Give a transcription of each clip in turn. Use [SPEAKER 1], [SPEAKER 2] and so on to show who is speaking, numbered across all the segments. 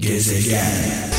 [SPEAKER 1] Gezegen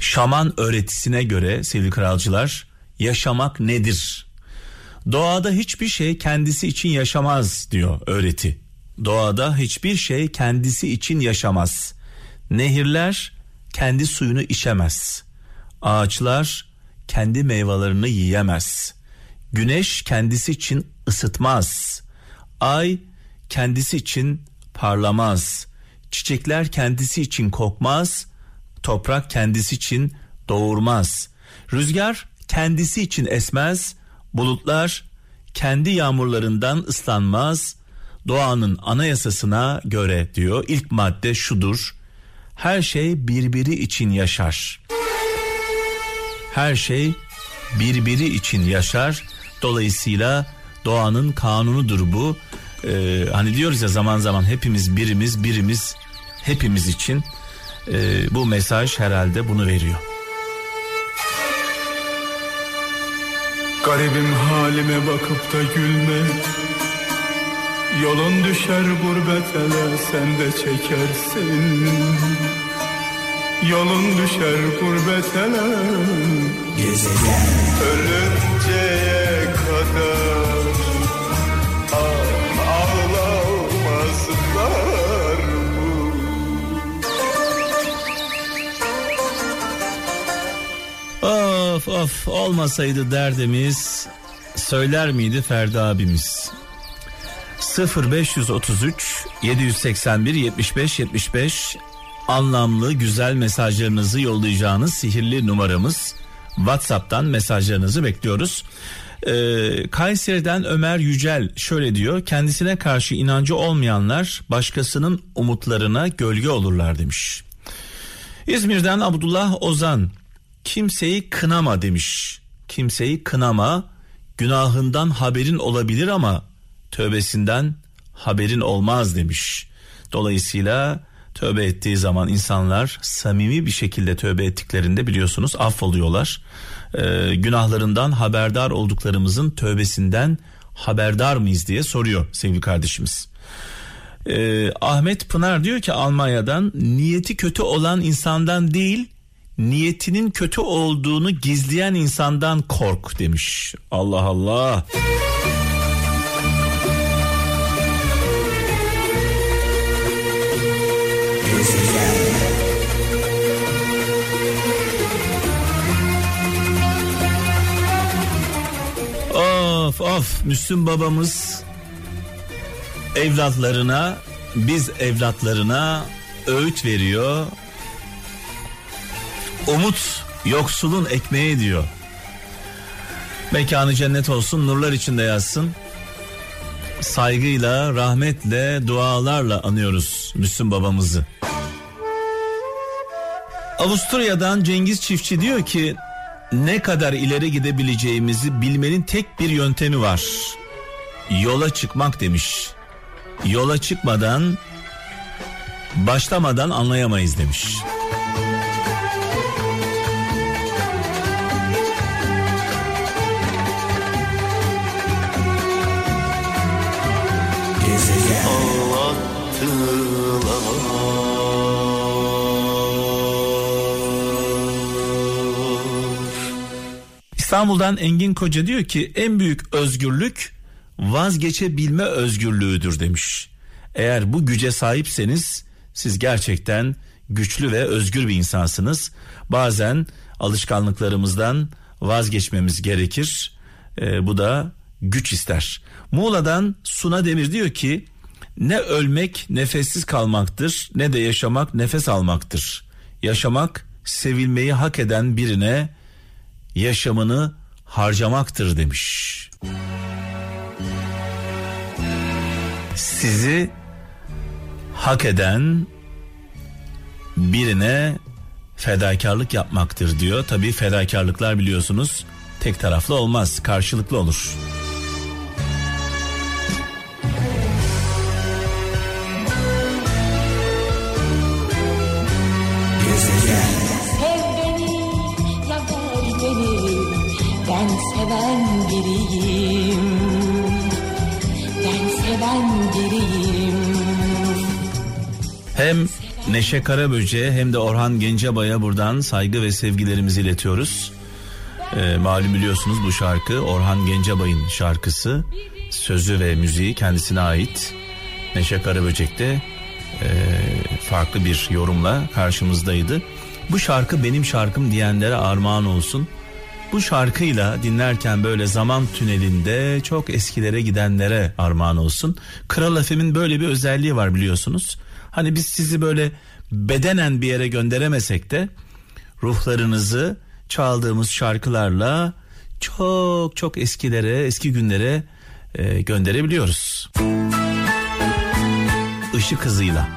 [SPEAKER 1] Şaman öğretisine göre sevgili kralcılar yaşamak nedir? Doğada hiçbir şey kendisi için yaşamaz diyor öğreti. Doğada hiçbir şey kendisi için yaşamaz. Nehirler kendi suyunu içemez. Ağaçlar kendi meyvelerini yiyemez. Güneş kendisi için ısıtmaz. Ay kendisi için parlamaz. Çiçekler kendisi için kokmaz. Toprak kendisi için doğurmaz. Rüzgar kendisi için esmez. Bulutlar kendi yağmurlarından ıslanmaz. Doğanın anayasasına göre diyor ilk madde şudur. Her şey birbiri için yaşar. Her şey birbiri için yaşar. Dolayısıyla doğanın kanunudur bu. Ee, hani diyoruz ya zaman zaman hepimiz birimiz birimiz hepimiz için ee, bu mesaj herhalde bunu veriyor.
[SPEAKER 2] Garibim halime bakıp da gülme Yolun düşer gurbet ele sen de çekersin Yolun düşer gurbet ele Gezegen Ölünceye kadar ah, ağlamazlar mı?
[SPEAKER 1] Of of olmasaydı derdimiz söyler miydi Ferdi abimiz? 0533 781 75 75 anlamlı güzel mesajlarınızı yollayacağınız sihirli numaramız. WhatsApp'tan mesajlarınızı bekliyoruz. Ee, Kayseri'den Ömer Yücel şöyle diyor. Kendisine karşı inancı olmayanlar başkasının umutlarına gölge olurlar demiş. İzmir'den Abdullah Ozan kimseyi kınama demiş. Kimseyi kınama günahından haberin olabilir ama tövbesinden haberin olmaz demiş. Dolayısıyla tövbe ettiği zaman insanlar samimi bir şekilde tövbe ettiklerinde biliyorsunuz affoluyorlar. Ee, günahlarından haberdar olduklarımızın tövbesinden haberdar mıyız diye soruyor sevgili kardeşimiz. Ee, Ahmet Pınar diyor ki Almanya'dan niyeti kötü olan insandan değil niyetinin kötü olduğunu gizleyen insandan kork demiş. Allah Allah. Of Müslüm babamız evlatlarına biz evlatlarına öğüt veriyor. Umut yoksulun ekmeği diyor. Mekanı cennet olsun nurlar içinde yazsın. Saygıyla, rahmetle, dualarla anıyoruz Müslüm babamızı. Avusturya'dan Cengiz Çiftçi diyor ki ne kadar ileri gidebileceğimizi bilmenin tek bir yöntemi var. Yola çıkmak demiş. Yola çıkmadan başlamadan anlayamayız demiş. İstanbul'dan Engin Koca diyor ki en büyük özgürlük vazgeçebilme özgürlüğüdür demiş. Eğer bu güce sahipseniz siz gerçekten güçlü ve özgür bir insansınız. Bazen alışkanlıklarımızdan vazgeçmemiz gerekir. Ee, bu da güç ister. Muğla'dan Suna Demir diyor ki ne ölmek nefessiz kalmaktır ne de yaşamak nefes almaktır. Yaşamak sevilmeyi hak eden birine yaşamını harcamaktır demiş. Sizi hak eden birine fedakarlık yapmaktır diyor. Tabii fedakarlıklar biliyorsunuz tek taraflı olmaz, karşılıklı olur.
[SPEAKER 3] Sev Ben seven biriyim Ben seven biriyim
[SPEAKER 1] Hem Neşe Karaböce hem de Orhan Gencebay'a buradan saygı ve sevgilerimizi iletiyoruz. Ee, malum biliyorsunuz bu şarkı Orhan Gencebay'ın şarkısı. Sözü ve müziği kendisine ait. Neşe Karaböcek de e, farklı bir yorumla karşımızdaydı. Bu şarkı benim şarkım diyenlere armağan olsun. Bu şarkıyla dinlerken böyle zaman tünelinde çok eskilere gidenlere armağan olsun. Kral FM'in böyle bir özelliği var biliyorsunuz. Hani biz sizi böyle bedenen bir yere gönderemesek de ruhlarınızı çaldığımız şarkılarla çok çok eskilere, eski günlere e, gönderebiliyoruz. Işık hızıyla.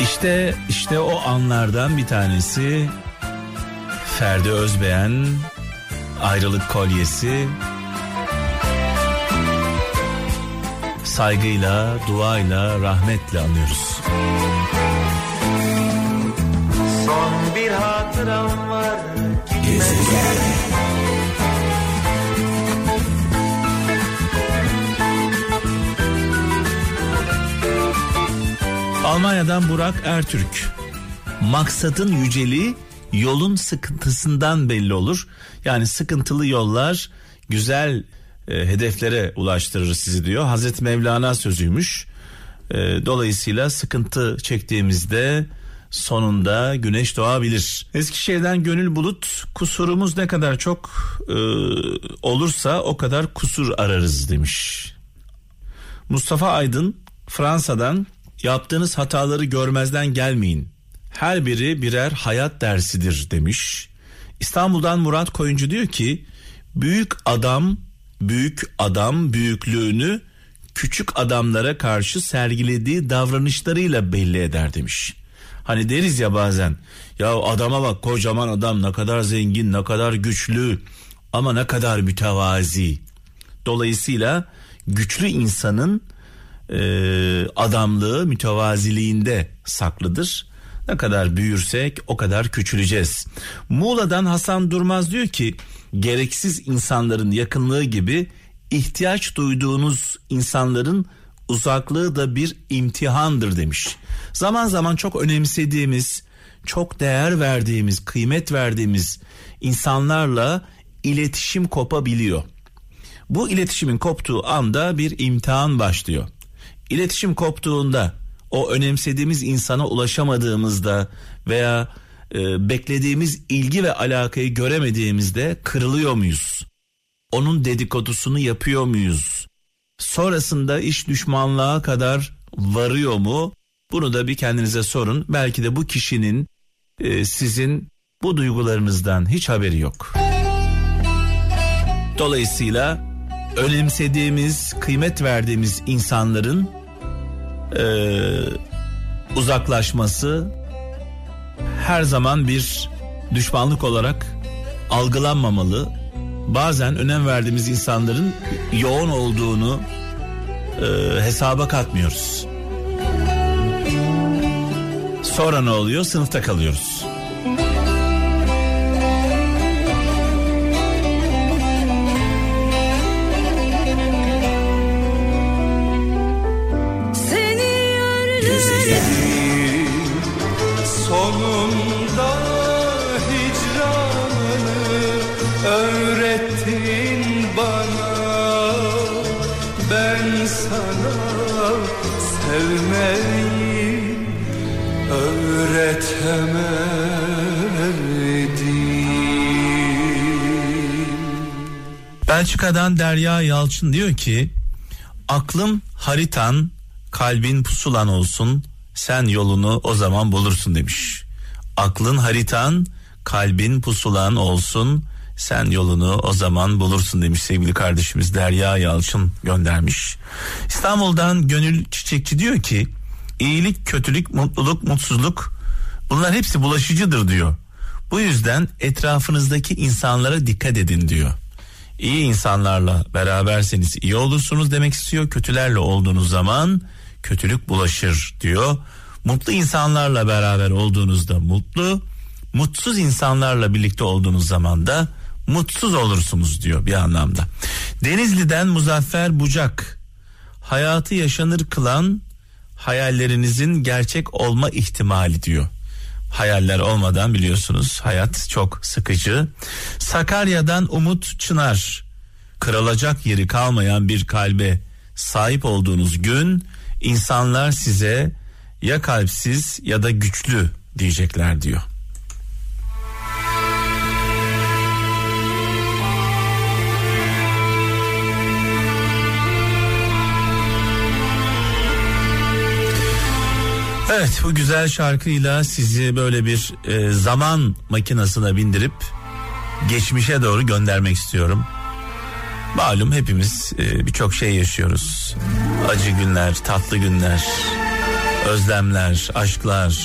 [SPEAKER 1] İşte işte o anlardan bir tanesi Ferdi Özbeğen ayrılık kolyesi saygıyla, duayla, rahmetle anıyoruz.
[SPEAKER 4] Son bir hatıram var. Gezegen.
[SPEAKER 1] Almanya'dan Burak Ertürk. Maksadın yüceliği yolun sıkıntısından belli olur. Yani sıkıntılı yollar güzel e, hedeflere ulaştırır sizi diyor. Hazreti Mevlana sözüymüş. E, dolayısıyla sıkıntı çektiğimizde sonunda güneş doğabilir. Eskişehir'den Gönül Bulut kusurumuz ne kadar çok e, olursa o kadar kusur ararız demiş. Mustafa Aydın Fransa'dan yaptığınız hataları görmezden gelmeyin. Her biri birer hayat dersidir demiş. İstanbul'dan Murat Koyuncu diyor ki büyük adam büyük adam büyüklüğünü küçük adamlara karşı sergilediği davranışlarıyla belli eder demiş. Hani deriz ya bazen ya adama bak kocaman adam ne kadar zengin ne kadar güçlü ama ne kadar mütevazi. Dolayısıyla güçlü insanın e, adamlığı mütevaziliğinde saklıdır. Ne kadar büyürsek o kadar küçüleceğiz. Muğla'dan Hasan Durmaz diyor ki gereksiz insanların yakınlığı gibi ihtiyaç duyduğunuz insanların uzaklığı da bir imtihandır demiş. Zaman zaman çok önemsediğimiz, çok değer verdiğimiz, kıymet verdiğimiz insanlarla iletişim kopabiliyor. Bu iletişimin koptuğu anda bir imtihan başlıyor. İletişim koptuğunda o önemsediğimiz insana ulaşamadığımızda veya e, beklediğimiz ilgi ve alakayı göremediğimizde kırılıyor muyuz? Onun dedikodusunu yapıyor muyuz? Sonrasında iş düşmanlığa kadar varıyor mu? Bunu da bir kendinize sorun. Belki de bu kişinin e, sizin bu duygularınızdan hiç haberi yok. Dolayısıyla önemsediğimiz, kıymet verdiğimiz insanların e, uzaklaşması her zaman bir düşmanlık olarak algılanmamalı. Bazen önem verdiğimiz insanların yoğun olduğunu e, hesaba katmıyoruz. Sonra ne oluyor? Sınıfta kalıyoruz.
[SPEAKER 2] Sana sevmeyi öğretemedim
[SPEAKER 1] Belçika'dan Derya Yalçın diyor ki aklım haritan kalbin pusulan olsun sen yolunu o zaman bulursun demiş. Aklın haritan kalbin pusulan olsun sen yolunu o zaman bulursun demiş sevgili kardeşimiz Derya Yalçın göndermiş. İstanbul'dan Gönül Çiçekçi diyor ki iyilik, kötülük, mutluluk, mutsuzluk bunlar hepsi bulaşıcıdır diyor. Bu yüzden etrafınızdaki insanlara dikkat edin diyor. İyi insanlarla beraberseniz iyi olursunuz demek istiyor. Kötülerle olduğunuz zaman kötülük bulaşır diyor. Mutlu insanlarla beraber olduğunuzda mutlu, mutsuz insanlarla birlikte olduğunuz zaman da mutsuz olursunuz diyor bir anlamda. Denizli'den Muzaffer Bucak hayatı yaşanır kılan hayallerinizin gerçek olma ihtimali diyor. Hayaller olmadan biliyorsunuz hayat çok sıkıcı. Sakarya'dan Umut Çınar kırılacak yeri kalmayan bir kalbe sahip olduğunuz gün insanlar size ya kalpsiz ya da güçlü diyecekler diyor. Evet bu güzel şarkıyla sizi böyle bir e, zaman makinesine bindirip geçmişe doğru göndermek istiyorum. Malum hepimiz e, birçok şey yaşıyoruz. Acı günler, tatlı günler, özlemler, aşklar.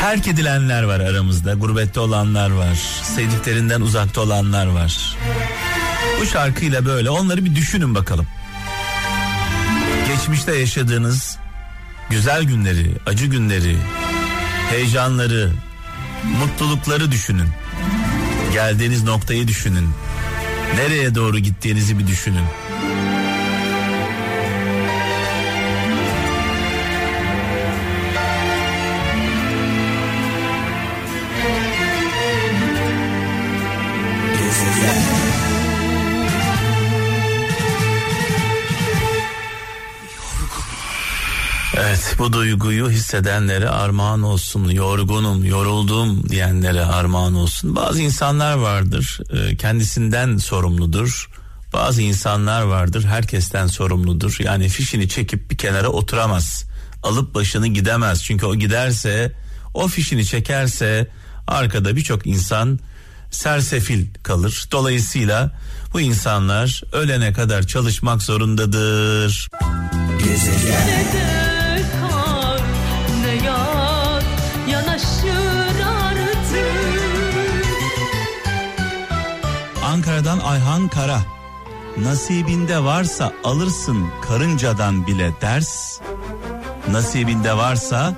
[SPEAKER 1] Terk edilenler var aramızda, gurbette olanlar var, sevdiklerinden uzakta olanlar var. Bu şarkıyla böyle onları bir düşünün bakalım. Geçmişte yaşadığınız güzel günleri, acı günleri, heyecanları, mutlulukları düşünün. Geldiğiniz noktayı düşünün. Nereye doğru gittiğinizi bir düşünün. Evet bu duyguyu hissedenlere armağan olsun. Yorgunum, yoruldum diyenlere armağan olsun. Bazı insanlar vardır e, kendisinden sorumludur. Bazı insanlar vardır herkesten sorumludur. Yani fişini çekip bir kenara oturamaz. Alıp başını gidemez. Çünkü o giderse o fişini çekerse arkada birçok insan sersefil kalır. Dolayısıyla bu insanlar ölene kadar çalışmak zorundadır.
[SPEAKER 5] Ne
[SPEAKER 6] Ankara'dan Ayhan Kara. Nasibinde varsa alırsın karıncadan bile ders. Nasibinde varsa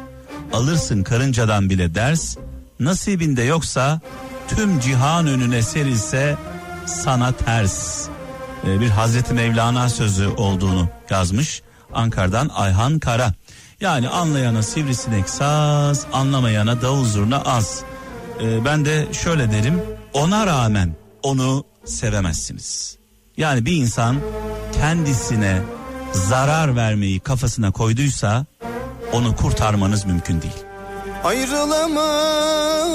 [SPEAKER 6] alırsın karıncadan bile ders. Nasibinde yoksa tüm cihan önüne serilse sana ters. Ee, bir Hazreti Mevlana sözü olduğunu yazmış. Ankara'dan Ayhan Kara. Yani anlayana sivrisinek saz, anlamayana davul zurna az. Ee, ben de şöyle derim, ona rağmen onu sevemezsiniz. Yani bir insan kendisine zarar vermeyi kafasına koyduysa onu kurtarmanız mümkün değil.
[SPEAKER 2] Ayrılamam